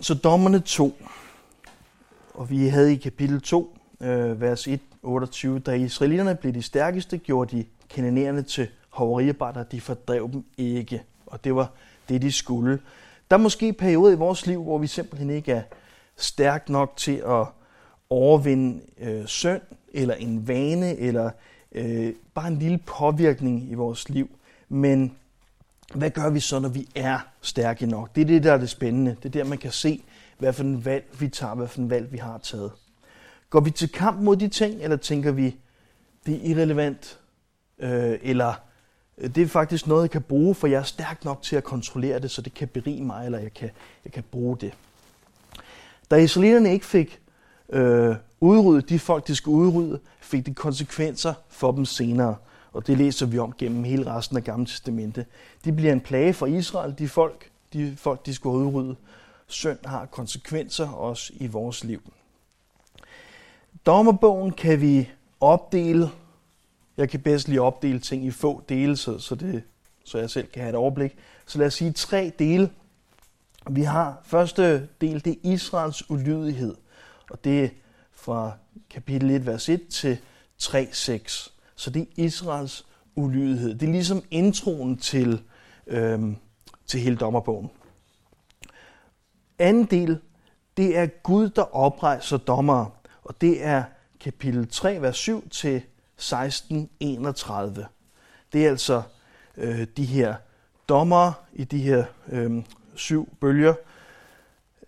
så dommerne 2, og vi havde i kapitel 2, øh, vers 1, 28, da israelitterne blev de stærkeste, gjorde de kananerende til hoveriarbejdere, de fordrev dem ikke. Og det var det, de skulle. Der er måske perioder i vores liv, hvor vi simpelthen ikke er stærk nok til at overvinde øh, synd, eller en vane, eller øh, bare en lille påvirkning i vores liv. Men hvad gør vi så, når vi er stærke nok? Det er det, der er det spændende. Det er der, man kan se, hvad for en valg vi tager, hvad for en valg vi har taget. Går vi til kamp mod de ting, eller tænker vi, det er irrelevant, øh, eller øh, det er faktisk noget, jeg kan bruge, for jeg er stærk nok til at kontrollere det, så det kan berige mig, eller jeg kan, jeg kan bruge det. Da israelitterne ikke fik øh, udryddet de folk, de skulle udrydde, fik det konsekvenser for dem senere. Og det læser vi om gennem hele resten af Gamle Testamente. De bliver en plage for Israel, de folk, de folk, de skulle udrydde. Synd har konsekvenser også i vores liv. Dommerbogen kan vi opdele. Jeg kan bedst lige opdele ting i få dele, så, så, det, så jeg selv kan have et overblik. Så lad os sige tre dele. Vi har første del, det er Israels ulydighed. Og det er fra kapitel 1, vers 1 til 3, 6. Så det er Israels ulydighed. Det er ligesom introen til, øhm, til hele dommerbogen. Anden del, det er Gud, der oprejser dommere. Og det er kapitel 3, vers 7 til 16, 31. Det er altså øh, de her dommere i de her øh, syv bølger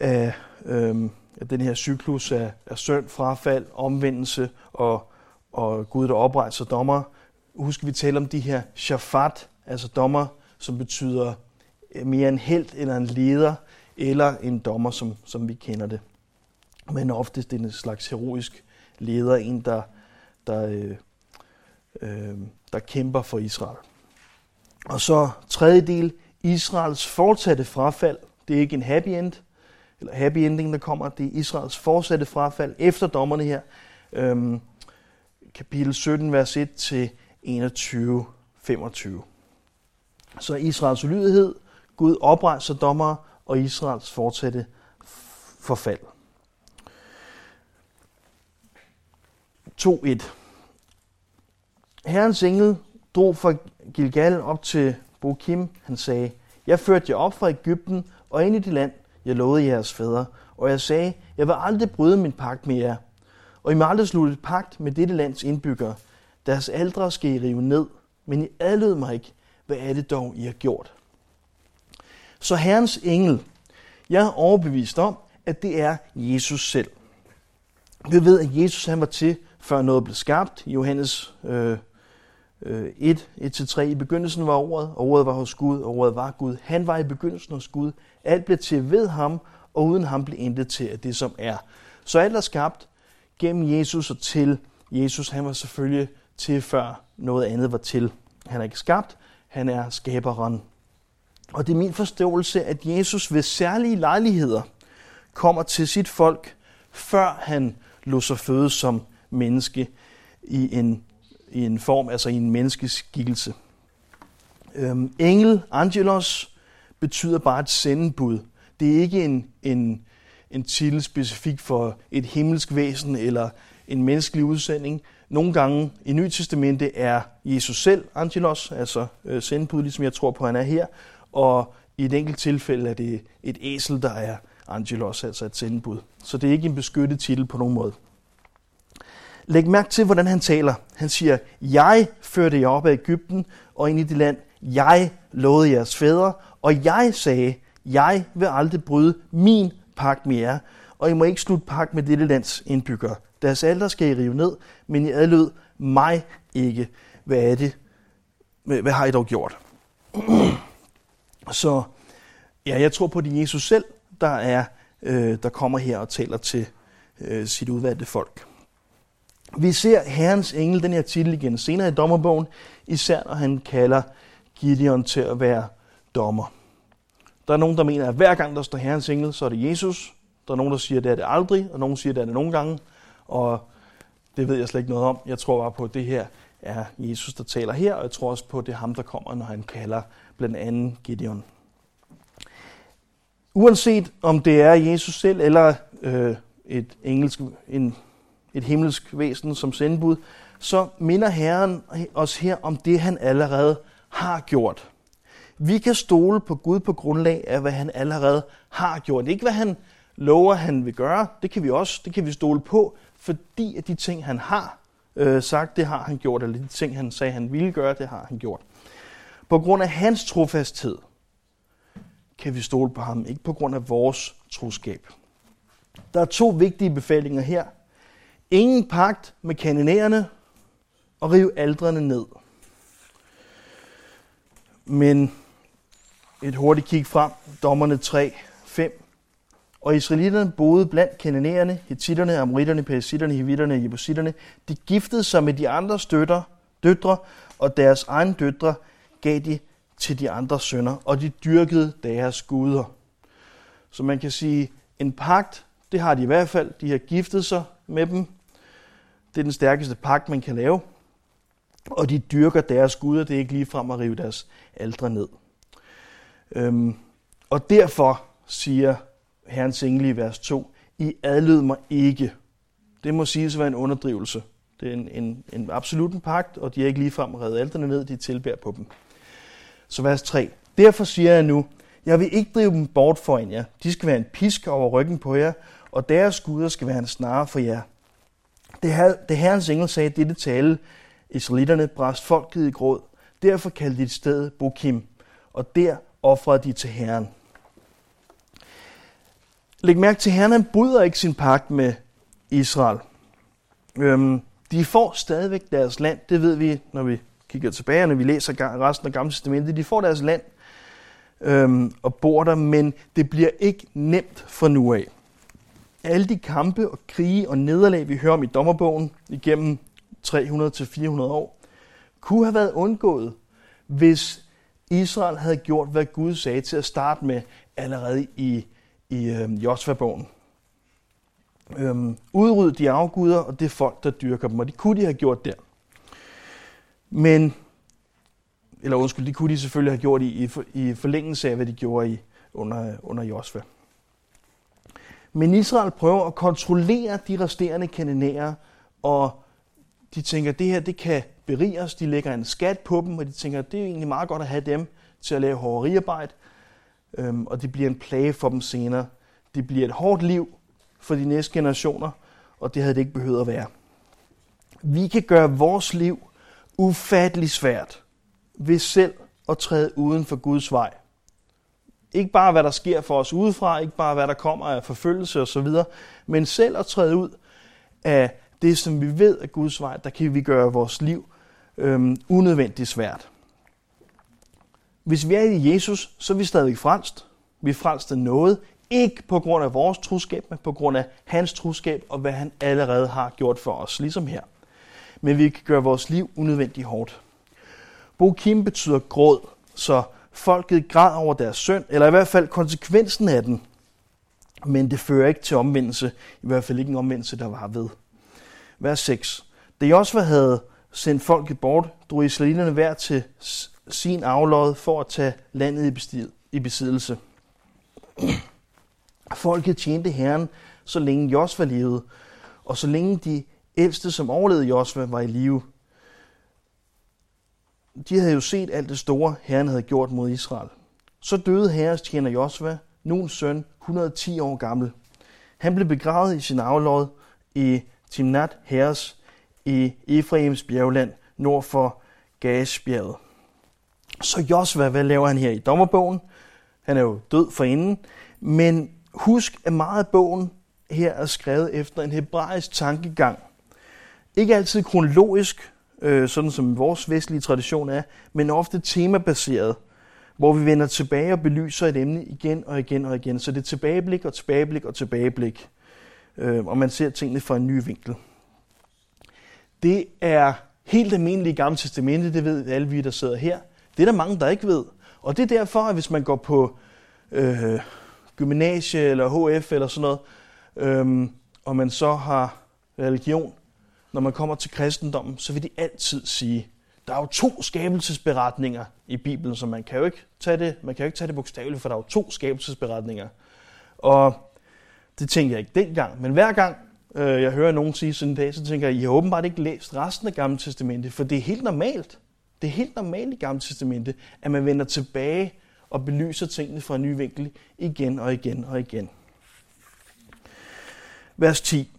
af, øh, af den her cyklus af, af synd, frafald, omvendelse og, og Gud, der oprejser dommer. Husk, vi taler om de her shafat, altså dommer, som betyder eh, mere en held eller en leder, eller en dommer, som, som vi kender det. Men oftest en slags heroisk leder, en der, der, øh, øh, der kæmper for Israel. Og så tredje del, Israels fortsatte frafald. Det er ikke en happy end, eller happy ending, der kommer. Det er Israels fortsatte frafald efter dommerne her. Øhm, kapitel 17, vers 1 til 21, 25. Så Israels ulydighed, Gud oprejser dommere, og Israels fortsatte forfald. 2.1 Herrens engel drog fra Gilgal op til Bokim. Han sagde, jeg førte jer op fra Ægypten og ind i det land, jeg lovede jeres fædre. Og jeg sagde, jeg vil aldrig bryde min pagt med jer. Og I må aldrig slutte pagt med dette lands indbyggere. Deres aldre skal I rive ned, men I adlød mig ikke. Hvad er det dog, I har gjort? Så Herrens engel, jeg er overbevist om, at det er Jesus selv. Vi ved, at Jesus han var til, før noget blev skabt. Johannes Johannes øh, øh 1, 1-3. I begyndelsen var ordet, og ordet var hos Gud, og ordet var Gud. Han var i begyndelsen hos Gud. Alt blev til ved ham, og uden ham blev intet til af det, som er. Så alt er skabt gennem Jesus og til Jesus. Han var selvfølgelig til, før noget andet var til. Han er ikke skabt, han er skaberen. Og det er min forståelse, at Jesus ved særlige lejligheder kommer til sit folk, før han lå sig føde som menneske i en, i en form, altså i en menneskeskikkelse. Øhm, engel, angelos, betyder bare et sendebud. Det er ikke en, en, en titel specifik for et himmelsk væsen eller en menneskelig udsending. Nogle gange i Nye Testamente er Jesus selv angelos, altså øh, sendebud, ligesom jeg tror på, han er her. Og i et enkelt tilfælde er det et æsel, der er angelos, altså et sendebud. Så det er ikke en beskyttet titel på nogen måde. Læg mærke til, hvordan han taler. Han siger, jeg førte jer op af Ægypten og ind i det land. Jeg lovede jeres fædre, og jeg sagde, jeg vil aldrig bryde min pagt med jer, og I må ikke slutte pagt med dette lands indbyggere. Deres alder skal I rive ned, men I adlød mig ikke. Hvad er det? Hvad har I dog gjort? Så ja, jeg tror på, at det er Jesus selv, der, er, øh, der kommer her og taler til øh, sit udvalgte folk. Vi ser Herrens engel, den her titel igen, senere i dommerbogen, især når han kalder Gideon til at være dommer. Der er nogen, der mener, at hver gang der står Herrens engel, så er det Jesus. Der er nogen, der siger, at det er det aldrig, og nogen siger, at det er det nogle gange. Og det ved jeg slet ikke noget om. Jeg tror bare på, at det her er Jesus, der taler her, og jeg tror også på, at det er ham, der kommer, når han kalder blandt andet Gideon. uanset om det er Jesus selv eller øh, et, engelsk, en, et himmelsk væsen som sendebud, så minder Herren os her om det, han allerede har gjort. Vi kan stole på Gud på grundlag af, hvad han allerede har gjort. Ikke hvad han lover, han vil gøre. Det kan vi også. Det kan vi stole på, fordi at de ting, han har øh, sagt, det har han gjort, eller de ting, han sagde, han ville gøre, det har han gjort. På grund af hans trofasthed kan vi stole på ham, ikke på grund af vores troskab. Der er to vigtige befalinger her. Ingen pagt med kanonærerne og rive aldrene ned. Men et hurtigt kig frem, dommerne 3, 5. Og israelitterne boede blandt kananæerne, hetitterne, amoritterne, perisitterne, hivitterne, jebusitterne. De giftede sig med de andre støtter, døtre, og deres egne døtre gav de til de andre sønner, og de dyrkede deres guder. Så man kan sige, en pagt, det har de i hvert fald. De har giftet sig med dem. Det er den stærkeste pagt, man kan lave. Og de dyrker deres guder. Det er ikke lige frem at rive deres aldre ned. Øhm, og derfor siger Herrens engel i vers 2, I adlød mig ikke. Det må siges at være en underdrivelse. Det er en, en, en absolut en pagt, og de er ikke ligefrem reddet alterne ned, de tilbærer på dem. Så vers 3. Derfor siger jeg nu, jeg vil ikke drive dem bort foran jer. De skal være en pisk over ryggen på jer, og deres guder skal være en snare for jer. Det, her, det herrens engel sagde dette tale, Israelitterne brast folket i gråd. Derfor kaldte de et sted Bokim, og der offrede de til Herren. Læg mærke til, at Herren han bryder ikke sin pagt med Israel. Øhm, de får stadigvæk deres land, det ved vi, når vi kigger tilbage, når vi læser resten af Gamle Testamentet. De får deres land øhm, og bor der, men det bliver ikke nemt fra nu af. Alle de kampe og krige og nederlag, vi hører om i dommerbogen igennem 300-400 år, kunne have været undgået, hvis Israel havde gjort, hvad Gud sagde til at starte med allerede i, i øh, Josva-bogen. Øhm, øhm udryd de afguder og det folk, der dyrker dem, og det kunne de have gjort der. Men, eller undskyld, det kunne de selvfølgelig have gjort i, i, i forlængelse af, hvad de gjorde i, under, under Josva. Men Israel prøver at kontrollere de resterende kanonærer, og de tænker, det her det kan berige os. De lægger en skat på dem, og de tænker, at det er egentlig meget godt at have dem til at lave hårderiarbejde. Øhm, og det bliver en plage for dem senere. Det bliver et hårdt liv for de næste generationer, og det havde det ikke behøvet at være. Vi kan gøre vores liv ufattelig svært ved selv at træde uden for Guds vej. Ikke bare hvad der sker for os udefra, ikke bare hvad der kommer af forfølgelse osv., men selv at træde ud af det, som vi ved er Guds vej, der kan vi gøre vores liv øhm, unødvendigt svært. Hvis vi er i Jesus, så er vi stadig frelst. Vi er frelst af noget, ikke på grund af vores troskab, men på grund af hans troskab og hvad han allerede har gjort for os, ligesom her. Men vi kan gøre vores liv unødvendigt hårdt. Bokim betyder gråd, så folket græd over deres synd, eller i hvert fald konsekvensen af den. Men det fører ikke til omvendelse, i hvert fald ikke en omvendelse, der var ved. Vers 6. Da Josva havde sendte folket bort, drog israelitterne hver til sin aflod for at tage landet i besiddelse. Folket tjente Herren, så længe Josva levede, og så længe de ældste, som overlevede Josva, var i live. De havde jo set alt det store, Herren havde gjort mod Israel. Så døde herres tjener Josva, Nuns søn, 110 år gammel. Han blev begravet i sin aflod i Timnat Herres i Efraims bjergland nord for Gasbjerget. Så Josva, hvad laver han her i dommerbogen? Han er jo død for inden, men husk, at meget af bogen her er skrevet efter en hebraisk tankegang. Ikke altid kronologisk, øh, sådan som vores vestlige tradition er, men ofte temabaseret, hvor vi vender tilbage og belyser et emne igen og igen og igen. Så det er tilbageblik og tilbageblik og tilbageblik, øh, og man ser tingene fra en ny vinkel. Det er helt almindeligt i Gamle Testamente, det ved alle vi, der sidder her. Det er der mange, der ikke ved. Og det er derfor, at hvis man går på øh, gymnasie eller HF eller sådan noget, øh, og man så har religion, når man kommer til kristendommen, så vil de altid sige, der er jo to skabelsesberetninger i Bibelen, så man kan jo ikke tage det, man kan jo ikke tage det bogstaveligt, for der er jo to skabelsesberetninger. Og det tænkte jeg ikke dengang, men hver gang Øh, jeg hører nogen sige sådan en dag, så tænker jeg, I har åbenbart ikke læst resten af Gamle Testamente, for det er helt normalt. Det er helt normalt i Gamle Testamente, at man vender tilbage og belyser tingene fra en ny vinkel igen og igen og igen. Vers 10.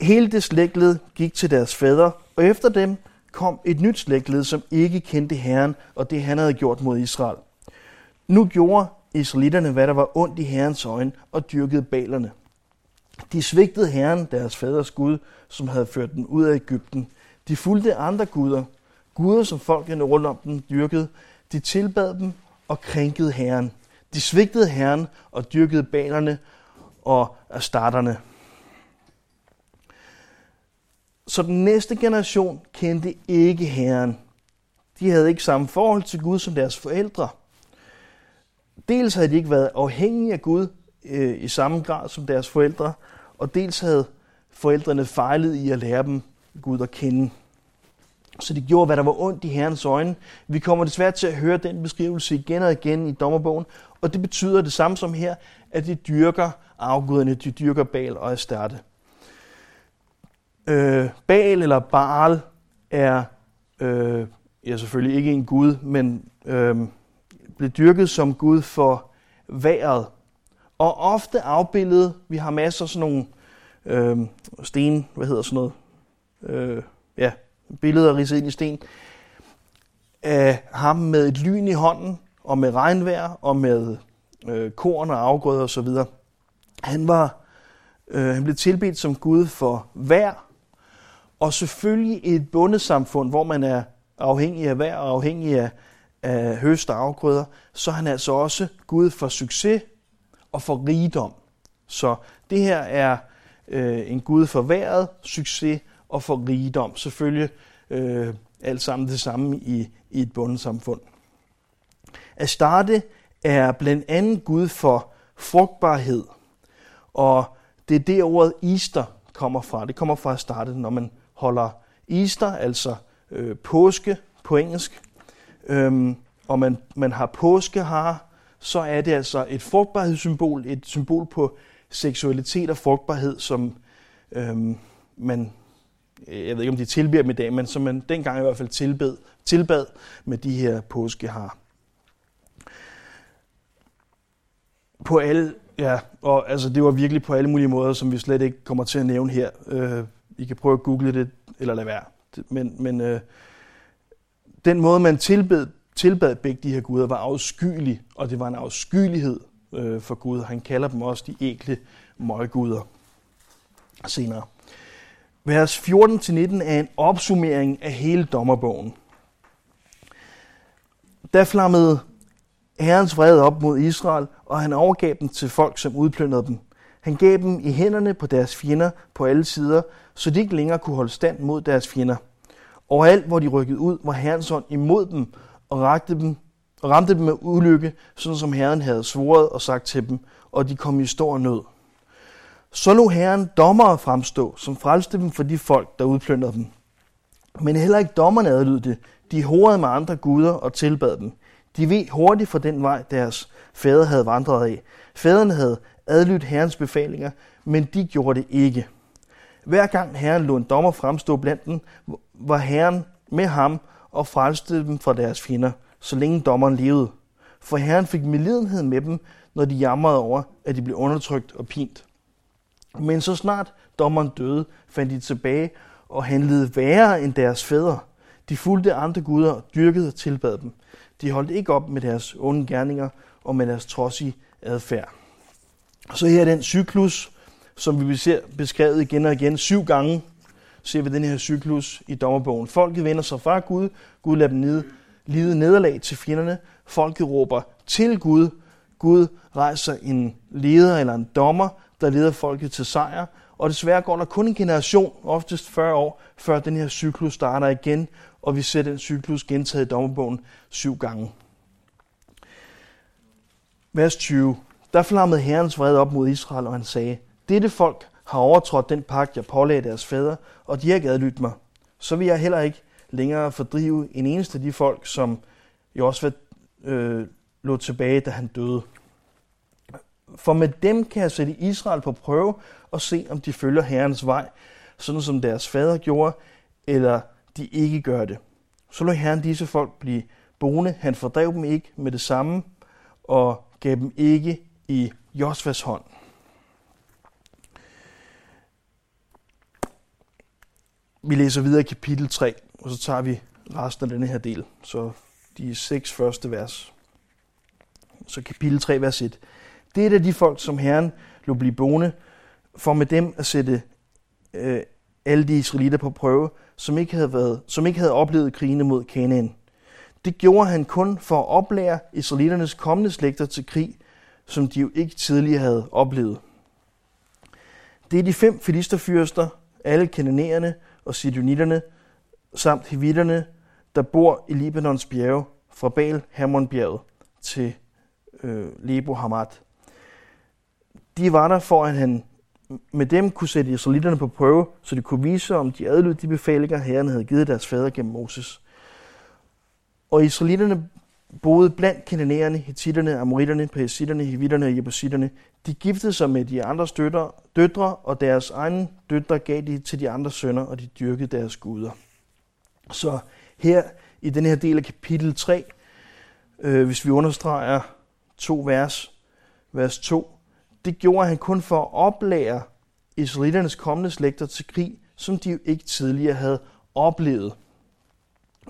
Hele det slægtled gik til deres fædre, og efter dem kom et nyt slægtled, som ikke kendte Herren og det, han havde gjort mod Israel. Nu gjorde israelitterne, hvad der var ondt i Herrens øjne, og dyrkede balerne. De svigtede Herren, deres faders Gud, som havde ført dem ud af Ægypten. De fulgte andre guder, guder som folkene rundt om dem dyrkede. De tilbad dem og krænkede Herren. De svigtede Herren og dyrkede banerne og starterne. Så den næste generation kendte ikke Herren. De havde ikke samme forhold til Gud som deres forældre. Dels havde de ikke været afhængige af Gud øh, i samme grad som deres forældre, og dels havde forældrene fejlet i at lære dem Gud at kende. Så de gjorde, hvad der var ondt i Herrens øjne. Vi kommer desværre til at høre den beskrivelse igen og igen i dommerbogen, og det betyder det samme som her, at de dyrker afguderne, de dyrker Baal og Astarte. Øh, Baal eller Baal er øh, ja, selvfølgelig ikke en gud, men øh, blev dyrket som gud for vejret. Og ofte afbildet, vi har masser af sådan nogle øh, sten, hvad hedder sådan noget, øh, ja, billeder ridset ind i sten, af ham med et lyn i hånden, og med regnvejr, og med øh, korn og afgrøder osv. Han var, øh, han blev tilbedt som Gud for vejr, og selvfølgelig i et bundesamfund, hvor man er afhængig af vejr og afhængig af, af høst og afgrøder, så er han altså også Gud for succes og for rigdom. Så det her er øh, en Gud for været, succes og for rigdom. Selvfølgelig øh, alt sammen det samme i, i et bundesamfund. starte er blandt andet Gud for frugtbarhed, og det er det ordet Easter kommer fra. Det kommer fra at starte, når man holder Easter, altså øh, påske på engelsk, øhm, og man, man har påskehar, så er det altså et frugtbarhedssymbol, et symbol på seksualitet og frugtbarhed, som øhm, man, øh, jeg ved ikke om de tilbeder med i dag, men som man dengang i hvert fald tilbed, tilbad med de her påskehar. På alle, ja, og altså det var virkelig på alle mulige måder, som vi slet ikke kommer til at nævne her. Øh, I kan prøve at google det, eller lade være. Men, men øh, den måde, man tilbed, tilbad begge de her guder, var afskyelig, og det var en afskyelighed øh, for Gud. Han kalder dem også de ægle møgguder senere. Vers 14-19 er en opsummering af hele dommerbogen. Da flammede Herrens vrede op mod Israel, og han overgav dem til folk, som udplyndrede dem. Han gav dem i hænderne på deres fjender på alle sider, så de ikke længere kunne holde stand mod deres fjender. Overalt, hvor de rykkede ud, var Herrens hånd imod dem og, rakte dem, og ramte dem med ulykke, sådan som Herren havde svoret og sagt til dem, og de kom i stor nød. Så lå Herren dommere fremstå, som frelste dem for de folk, der udplyndrede dem. Men heller ikke dommerne adlyd det. De horede med andre guder og tilbad dem. De ved hurtigt for den vej, deres fædre havde vandret af. Fædrene havde adlydt Herrens befalinger, men de gjorde det ikke. Hver gang Herren lå en dommer fremstå blandt dem, var Herren med ham og frelste dem fra deres fjender, så længe dommeren levede. For Herren fik medlidenhed med dem, når de jamrede over, at de blev undertrykt og pint. Men så snart dommeren døde, fandt de tilbage og handlede værre end deres fædre. De fulgte andre guder og dyrkede og tilbad dem. De holdt ikke op med deres onde gerninger og med deres trodsige adfærd. Så her er den cyklus, som vi ser beskrevet igen og igen. Syv gange ser vi den her cyklus i dommerbogen. Folket vender sig fra Gud. Gud lader dem ned, lide nederlag til fjenderne. Folket råber til Gud. Gud rejser en leder eller en dommer, der leder folket til sejr. Og desværre går der kun en generation, oftest 40 år, før den her cyklus starter igen, og vi ser den cyklus gentaget i dommerbogen syv gange. Vers 20. Der flammede Herrens vrede op mod Israel, og han sagde, dette folk har overtrådt den pagt, jeg pålagde deres fædre, og de har ikke adlydt mig. Så vil jeg heller ikke længere fordrive en eneste af de folk, som jo også var, øh, lå tilbage, da han døde. For med dem kan jeg sætte Israel på prøve og se, om de følger Herrens vej, sådan som deres fader gjorde, eller de ikke gør det. Så lå Herren disse folk blive boende. Han fordrev dem ikke med det samme, og gav dem ikke i Josvas hånd. Vi læser videre i kapitel 3, og så tager vi resten af denne her del. Så de seks første vers. Så kapitel 3, vers 1. Det er da de folk, som Herren lå blive boende, for med dem at sætte øh, alle de israelitter på prøve, som ikke havde, været, som ikke havde oplevet krigene mod Kanaan. Det gjorde han kun for at oplære israeliternes kommende slægter til krig, som de jo ikke tidligere havde oplevet. Det er de fem filisterfyrster, alle kananæerne og sidonitterne, samt hivitterne, der bor i Libanons bjerge, fra Baal Hermonbjerget til øh, Lebo Hamat. De var der for, at han med dem kunne sætte israelitterne på prøve, så de kunne vise, om de adlød de befalinger, Herren havde givet deres fader gennem Moses. Og israelitterne boede blandt kananæerne, hititterne, amoritterne, perisitterne, hivitterne og jebusitterne. De giftede sig med de andre støtter, døtre, og deres egne døtre gav de til de andre sønner, og de dyrkede deres guder. Så her i den her del af kapitel 3, øh, hvis vi understreger to vers, vers 2, det gjorde han kun for at oplære israeliternes kommende slægter til krig, som de jo ikke tidligere havde oplevet.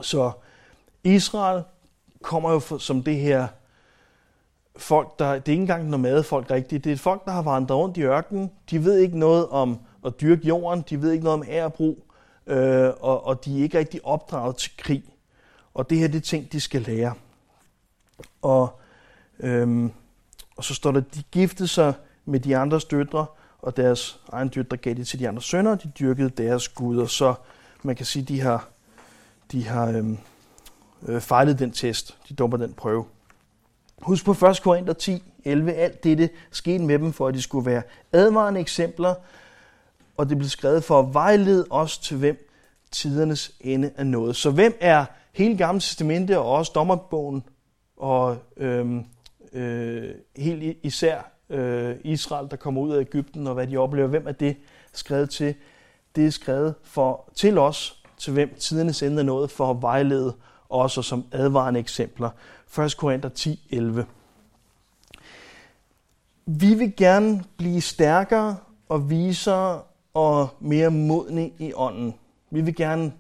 Så Israel kommer jo som det her folk, der, det er ikke engang nomadefolk rigtigt, det er folk, der har vandret rundt i ørkenen. De ved ikke noget om at dyrke jorden, de ved ikke noget om ærebro, øh, og, og de er ikke rigtig opdraget til krig. Og det her, det er ting, de skal lære. Og, øhm, og så står der, de giftede sig med de andres døtre, og deres egen døtre gav det til de andre sønner, og de dyrkede deres guder. Så man kan sige, de har, de har øhm, øh, fejlet den test. De dumper den prøve. Husk på 1. Korinther 10, 11. Alt dette skete med dem, for at de skulle være advarende eksempler, og det blev skrevet for at vejlede os til hvem tidernes ende er nået. Så hvem er hele Gamle Testamente og også dommerbogen og øhm, øh, helt især øh, Israel, der kommer ud af Ægypten og hvad de oplever. Hvem er det skrevet til? Det er skrevet for, til os, til hvem tidernes ende er nået, for at vejlede også som advarende eksempler. 1. Korinther 10, 11. Vi vil gerne blive stærkere og visere og mere modne i ånden. Vi vil gerne,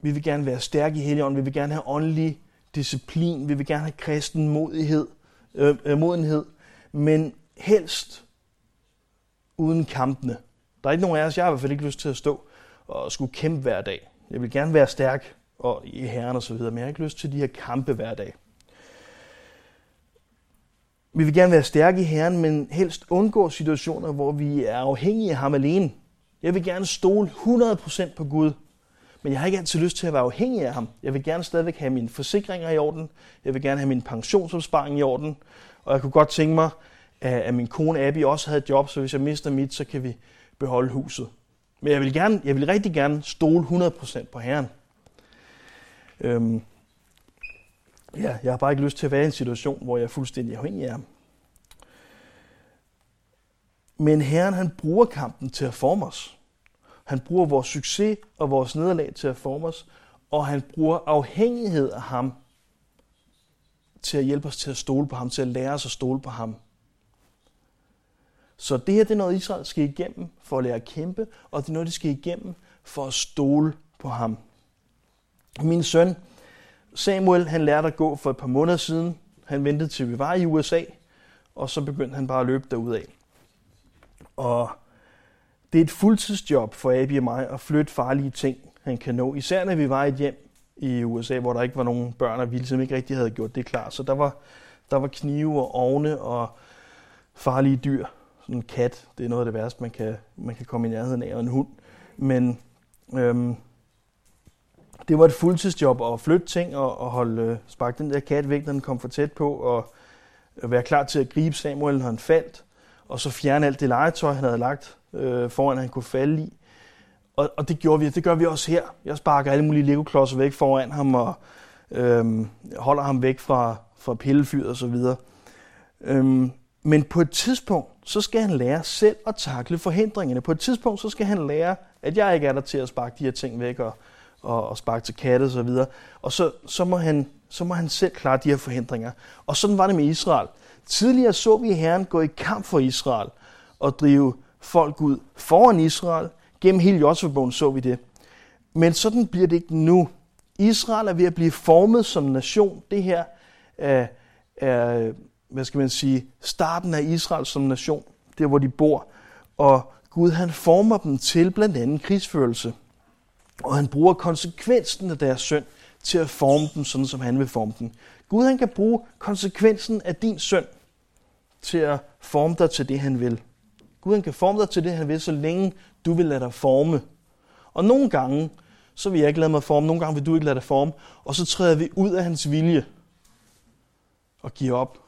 vi vil gerne være stærke i helligånden. Vi vil gerne have åndelig disciplin. Vi vil gerne have kristen modighed, øh, øh modenhed men helst uden kampene. Der er ikke nogen af os, jeg har i hvert fald ikke lyst til at stå og skulle kæmpe hver dag. Jeg vil gerne være stærk og i herren og så videre, men jeg har ikke lyst til de her kampe hver dag. Vi vil gerne være stærke i Herren, men helst undgå situationer, hvor vi er afhængige af ham alene. Jeg vil gerne stole 100% på Gud, men jeg har ikke altid lyst til at være afhængig af ham. Jeg vil gerne stadigvæk have mine forsikringer i orden. Jeg vil gerne have min pensionsopsparing i orden. Og jeg kunne godt tænke mig, at min kone Abby også havde et job, så hvis jeg mister mit, så kan vi beholde huset. Men jeg vil, gerne, jeg vil rigtig gerne stole 100% på Herren. Øhm, ja, jeg har bare ikke lyst til at være i en situation, hvor jeg er fuldstændig afhængig af ham. Men Herren, han bruger kampen til at forme os. Han bruger vores succes og vores nederlag til at forme os, og han bruger afhængighed af ham til at hjælpe os til at stole på ham, til at lære os at stole på ham. Så det her det er noget, Israel skal igennem for at lære at kæmpe, og det er noget, de skal igennem for at stole på ham. Min søn Samuel, han lærte at gå for et par måneder siden. Han ventede til vi var i USA, og så begyndte han bare at løbe derudad. Og det er et fuldtidsjob for Abby og mig at flytte farlige ting, han kan nå. Især når vi var i et hjem, i USA, hvor der ikke var nogen børn og vi ligesom ikke rigtig havde gjort det klar. Så der var, der var knive og ovne og farlige dyr. Sådan en kat, det er noget af det værste, man kan, man kan komme i nærheden af, og en hund. Men øhm, det var et fuldtidsjob at flytte ting og, og holde, øh, sparke den der kat væk, når den kom for tæt på, og være klar til at gribe Samuel, når han faldt, og så fjerne alt det legetøj, han havde lagt øh, foran, han kunne falde i. Og, og det gjorde vi, det gør vi også her. Jeg sparker alle mulige legoklodser væk foran ham og øh, holder ham væk fra, fra pillefyret og så videre. Øhm, men på et tidspunkt, så skal han lære selv at takle forhindringerne. På et tidspunkt, så skal han lære, at jeg ikke er der til at sparke de her ting væk og, og, og sparke til katte og så videre. Og så, så, må han, så må han selv klare de her forhindringer. Og sådan var det med Israel. Tidligere så vi Herren gå i kamp for Israel og drive folk ud foran Israel. Gennem hele Josefbogen så vi det. Men sådan bliver det ikke nu. Israel er ved at blive formet som nation. Det her er, er hvad skal man sige, starten af Israel som nation, der hvor de bor. Og Gud han former dem til blandt andet krigsførelse. Og han bruger konsekvensen af deres synd til at forme dem, sådan som han vil forme dem. Gud han kan bruge konsekvensen af din synd til at forme dig til det, han vil. Gud han kan forme dig til det, han vil, så længe du vil lade dig forme. Og nogle gange, så vil jeg ikke lade mig forme, nogle gange vil du ikke lade dig forme, og så træder vi ud af hans vilje og giver op.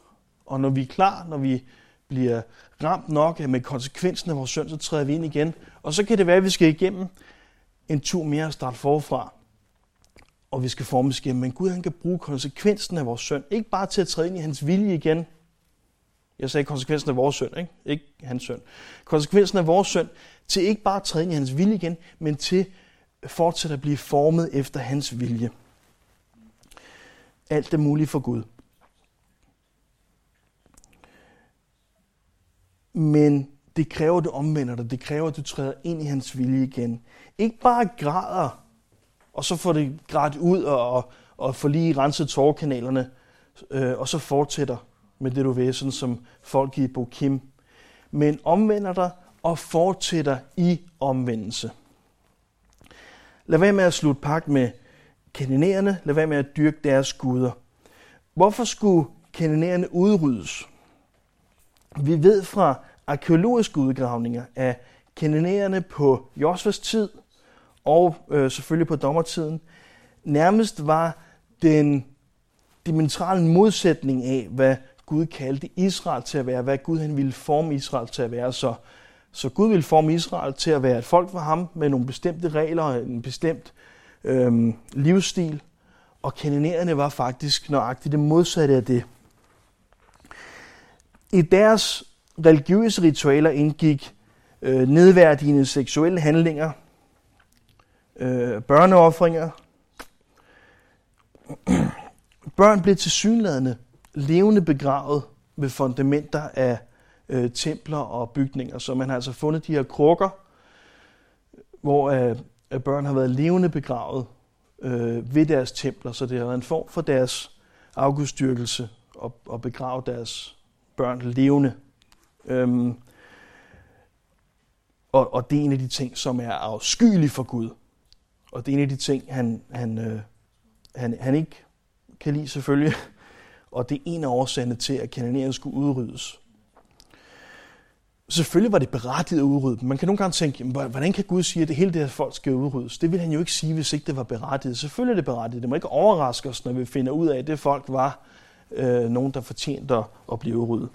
Og når vi er klar, når vi bliver ramt nok med konsekvensen af vores synd, så træder vi ind igen. Og så kan det være, at vi skal igennem en tur mere at starte forfra. Og vi skal formes igen. Men Gud han kan bruge konsekvensen af vores synd. Ikke bare til at træde ind i hans vilje igen. Jeg sagde konsekvensen af vores synd, ikke? ikke hans synd. Konsekvensen af vores synd til ikke bare at træde ind i hans vilje igen, men til fortsat at blive formet efter hans vilje. Alt er muligt for Gud. Men det kræver, at du omvender dig. Det kræver, at du træder ind i hans vilje igen. Ikke bare græder, og så får det grædt ud og, og, og får lige renset tårerkanalerne, øh, og så fortsætter med det, du vil, sådan som folk i Bokim. Men omvender dig og fortsætter i omvendelse. Lad være med at slutte pagt med kandinerende. Lad være med at dyrke deres guder. Hvorfor skulle kandinerende udryddes? Vi ved fra arkeologiske udgravninger, af kandinerende på Josvas tid og øh, selvfølgelig på dommertiden nærmest var den dimensionale modsætning af, hvad Gud kaldte Israel til at være, hvad Gud han ville forme Israel til at være. Så, så Gud ville forme Israel til at være et folk for ham med nogle bestemte regler og en bestemt øh, livsstil. Og kananererne var faktisk nøjagtigt det modsatte af det. I deres religiøse ritualer indgik øh, nedværdigende seksuelle handlinger, øh, børneoffringer. Børn blev tilsyneladende levende begravet ved fundamenter af øh, templer og bygninger. Så man har altså fundet de her krukker, hvor øh, børn har været levende begravet øh, ved deres templer, så det har været en form for deres afgudstyrkelse at, at begrave deres børn levende. Øhm, og, og det er en af de ting, som er afskyelig for Gud. Og det er en af de ting, han, han, øh, han, han ikke kan lide selvfølgelig. Og det er en af årsagerne til, at kananerne skulle udryddes. Selvfølgelig var det berettiget at udrydde dem. Man kan nogle gange tænke, hvordan kan Gud sige, at det hele det her folk skal udryddes? Det vil han jo ikke sige, hvis ikke det var berettiget. Selvfølgelig er det berettiget. Det må ikke overraske os, når vi finder ud af, at det folk var øh, nogen, der fortjente at, at blive udryddet.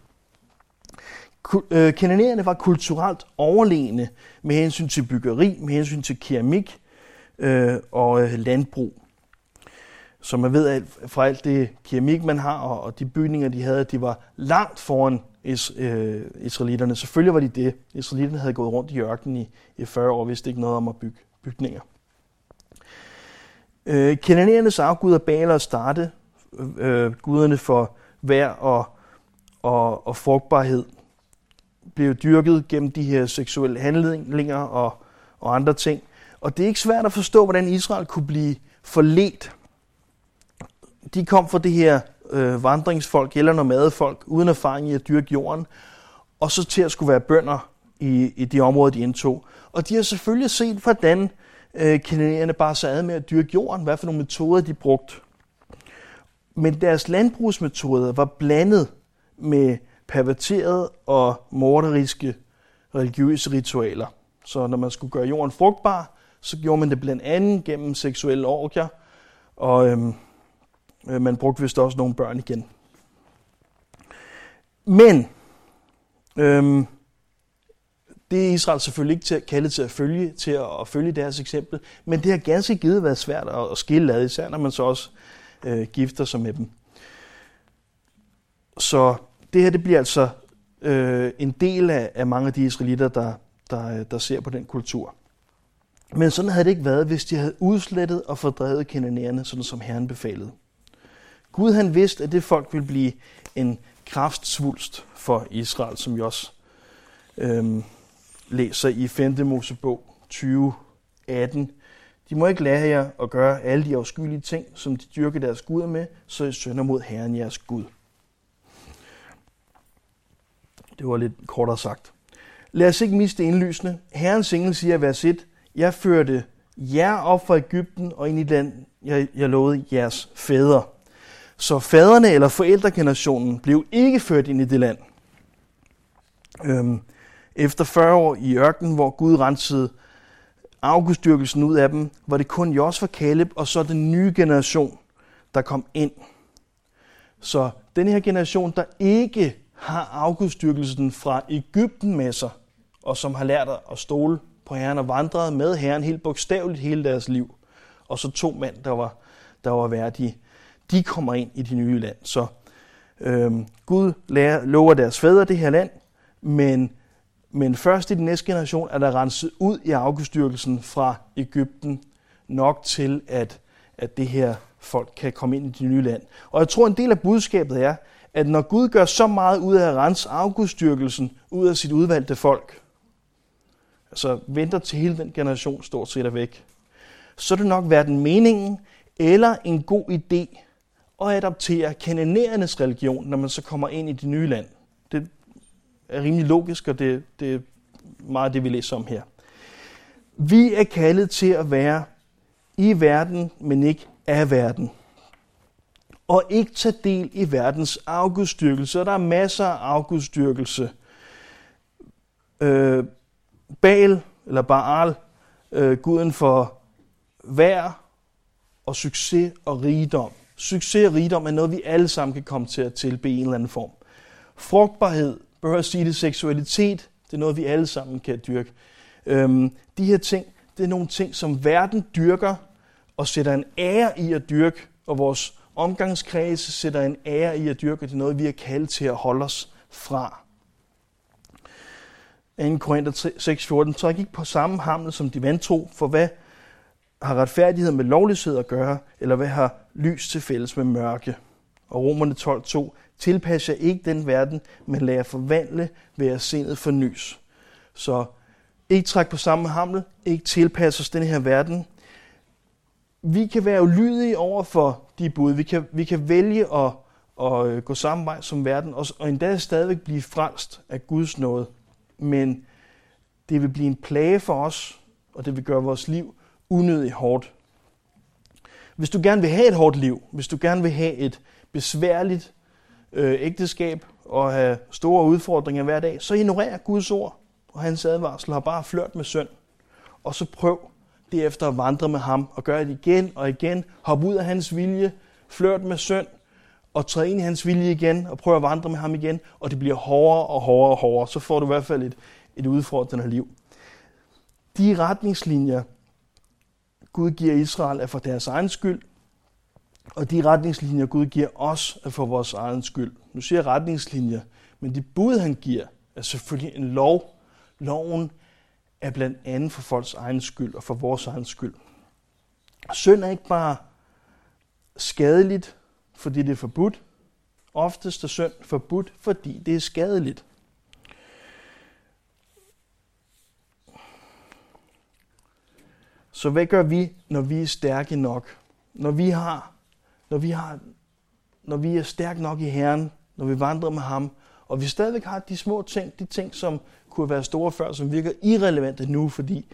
Øh, var kulturelt overlegne med hensyn til byggeri, med hensyn til keramik øh, og øh, landbrug. Så man ved at fra alt det keramik, man har, og, og de bygninger, de havde, de var langt foran is, øh, israelitterne. Selvfølgelig var de det. Israelitterne havde gået rundt i ørkenen i, i 40 år og vidste ikke noget om at bygge bygninger. Øh, Kananernes afguder baler og Starte, øh, øh, guderne for vejr og, og, og frugtbarhed, blev dyrket gennem de her seksuelle handlinger og, og andre ting. Og det er ikke svært at forstå, hvordan Israel kunne blive forledt. De kom fra det her øh, vandringsfolk eller nomadefolk uden erfaring i at dyrke jorden, og så til at skulle være bønder i, i de områder, de indtog. Og de har selvfølgelig set, hvordan øh, kanadierne bare sad med at dyrke jorden, hvad for nogle metoder de brugte. Men deres landbrugsmetoder var blandet med perverterede og morderiske religiøse ritualer. Så når man skulle gøre jorden frugtbar, så gjorde man det blandt andet gennem seksuelle orgier, og øhm, øh, man brugte vist også nogle børn igen. Men øhm, Det er Israel selvfølgelig ikke til, kaldet til at følge, til at, at følge deres eksempel, men det har ganske givet været svært at, at skille ad, især når man så også øh, gifter sig med dem. Så det her det bliver altså øh, en del af, af mange af de israelitter, der, der, øh, der ser på den kultur. Men sådan havde det ikke været, hvis de havde udslettet og fordrevet kananæerne, sådan som Herren befalede. Gud han vidste, at det folk ville blive en kraftsvulst for Israel, som vi også øhm, læser i 5. Mosebog 20, 18. De må ikke lære jer at gøre alle de afskyelige ting, som de dyrker deres guder med, så I sønder mod Herren jeres Gud. Det var lidt kortere sagt. Lad os ikke miste indlysende. Herrens engel siger i vers 1, Jeg førte jer op fra Ægypten og ind i land, jeg, jeg lovede jeres fædre. Så faderne eller forældregenerationen blev ikke ført ind i det land. Øhm, efter 40 år i ørkenen, hvor Gud rensede afgudstyrkelsen ud af dem, var det kun Josfa, Kaleb og så den nye generation, der kom ind. Så den her generation, der ikke har afgudstyrkelsen fra Ægypten med sig, og som har lært at stole på Herren og vandret med Herren helt bogstaveligt hele deres liv. Og så to mænd, der var, der var værdige. De kommer ind i det nye land. Så øhm, Gud lærer, lover deres fædre det her land, men, men først i den næste generation er der renset ud i afgudstyrkelsen fra Ægypten nok til, at, at det her folk kan komme ind i det nye land. Og jeg tror, en del af budskabet er, at når Gud gør så meget ud af at rense afgudstyrkelsen ud af sit udvalgte folk, altså venter til hele den generation stort set er væk, så er det nok hverken meningen eller en god idé at adoptere kananæernes religion, når man så kommer ind i det nye land. Det er rimelig logisk, og det, det er meget det, vi læser om her. Vi er kaldet til at være i verden, men ikke af verden og ikke tage del i verdens afgudstyrkelse. Og der er masser af afgudstyrkelse. Øh, Baal, eller Baal, øh, guden for vær og succes og rigdom. Succes og rigdom er noget, vi alle sammen kan komme til at tilbe i en eller anden form. Frugtbarhed, behøver jeg sige det, seksualitet, det er noget, vi alle sammen kan dyrke. Øhm, de her ting, det er nogle ting, som verden dyrker og sætter en ære i at dyrke, og vores omgangskreds sætter en ære i at dyrke. Det er noget, vi er kaldt til at holde os fra. 2. Korinther 6:14, Træk ikke på samme hamle som de vantro, for hvad har retfærdighed med lovløshed at gøre, eller hvad har lys til fælles med mørke? Og Romerne 12:2, tilpas jer ikke den verden, men lad jer forvandle ved at sindet fornys. Så ikke træk på samme hamle, ikke tilpas os den her verden, vi kan være ulydige over for de bud. Vi kan, vi kan vælge at, at øh, gå samme vej som verden, og, og endda stadigvæk blive frelst af Guds nåde. Men det vil blive en plage for os, og det vil gøre vores liv unødigt hårdt. Hvis du gerne vil have et hårdt liv, hvis du gerne vil have et besværligt øh, ægteskab og have store udfordringer hver dag, så ignorer Guds ord og hans advarsel har bare flørt med synd. Og så prøv derefter efter at vandre med ham og gøre det igen og igen. Hoppe ud af hans vilje, flirt med synd og træde ind i hans vilje igen og prøve at vandre med ham igen. Og det bliver hårdere og hårdere og hårdere. Så får du i hvert fald et, et udfordrende liv. De retningslinjer, Gud giver Israel, er for deres egen skyld. Og de retningslinjer, Gud giver os, er for vores egen skyld. Nu siger jeg retningslinjer, men de bud, han giver, er selvfølgelig en lov. Loven er blandt andet for folks egen skyld og for vores egen skyld. Synd er ikke bare skadeligt, fordi det er forbudt. Oftest er synd forbudt, fordi det er skadeligt. Så hvad gør vi, når vi er stærke nok? Når vi har, når vi har, når vi er stærke nok i Herren, når vi vandrer med ham, og vi stadigvæk har de små ting, de ting, som kunne være store før, som virker irrelevante nu, fordi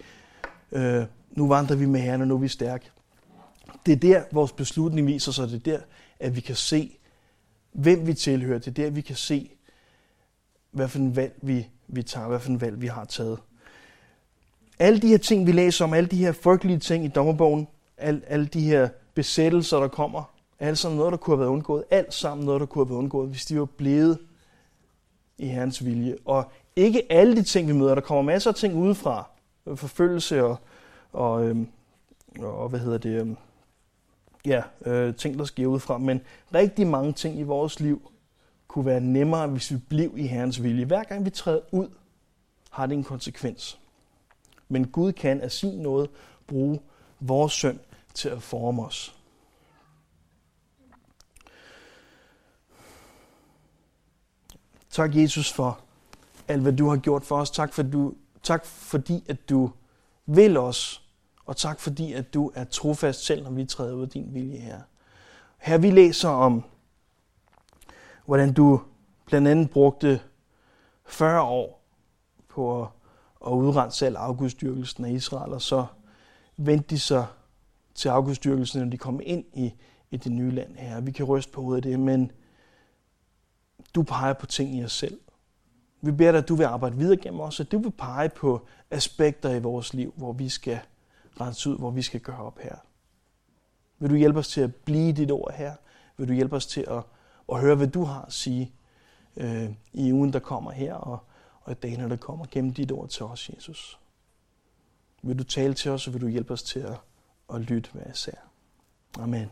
øh, nu vandrer vi med Herren, og nu er vi stærke. Det er der, vores beslutning viser sig. Det er der, at vi kan se, hvem vi tilhører. Det er der, vi kan se, hvad for en valg vi, vi tager, hvad for en valg vi har taget. Alle de her ting, vi læser om, alle de her frygtelige ting i dommerbogen, al, alle de her besættelser, der kommer, alt sammen noget, der kunne have været undgået. Alt sammen noget, der kunne have været undgået, hvis de var blevet i Herrens vilje. Og ikke alle de ting, vi møder. Der kommer masser af ting udefra. Forfølgelse og, og, øhm, og hvad hedder det, øhm, ja, øh, ting, der sker udefra. Men rigtig mange ting i vores liv kunne være nemmere, hvis vi blev i Herrens vilje. Hver gang vi træder ud, har det en konsekvens. Men Gud kan af sin noget bruge vores synd til at forme os. Tak, Jesus, for alt, hvad du har gjort for os. Tak, for du, tak fordi, at du vil os. Og tak, fordi, at du er trofast selv, når vi træder ud af din vilje her. Her vi læser om, hvordan du blandt andet brugte 40 år på at, at udrense al afgudstyrkelsen af Israel, og så vendte de sig til afgudstyrkelsen, når de kom ind i, i det nye land her. Vi kan ryste på hovedet af det, men du peger på ting i os selv. Vi beder dig, at du vil arbejde videre gennem os, at du vil pege på aspekter i vores liv, hvor vi skal rense ud, hvor vi skal gøre op her. Vil du hjælpe os til at blive dit ord her? Vil du hjælpe os til at, at høre, hvad du har at sige øh, i ugen, der kommer her, og, og i dagene, der kommer gennem dit ord til os, Jesus? Vil du tale til os, og vil du hjælpe os til at, at lytte, hvad jeg? Amen.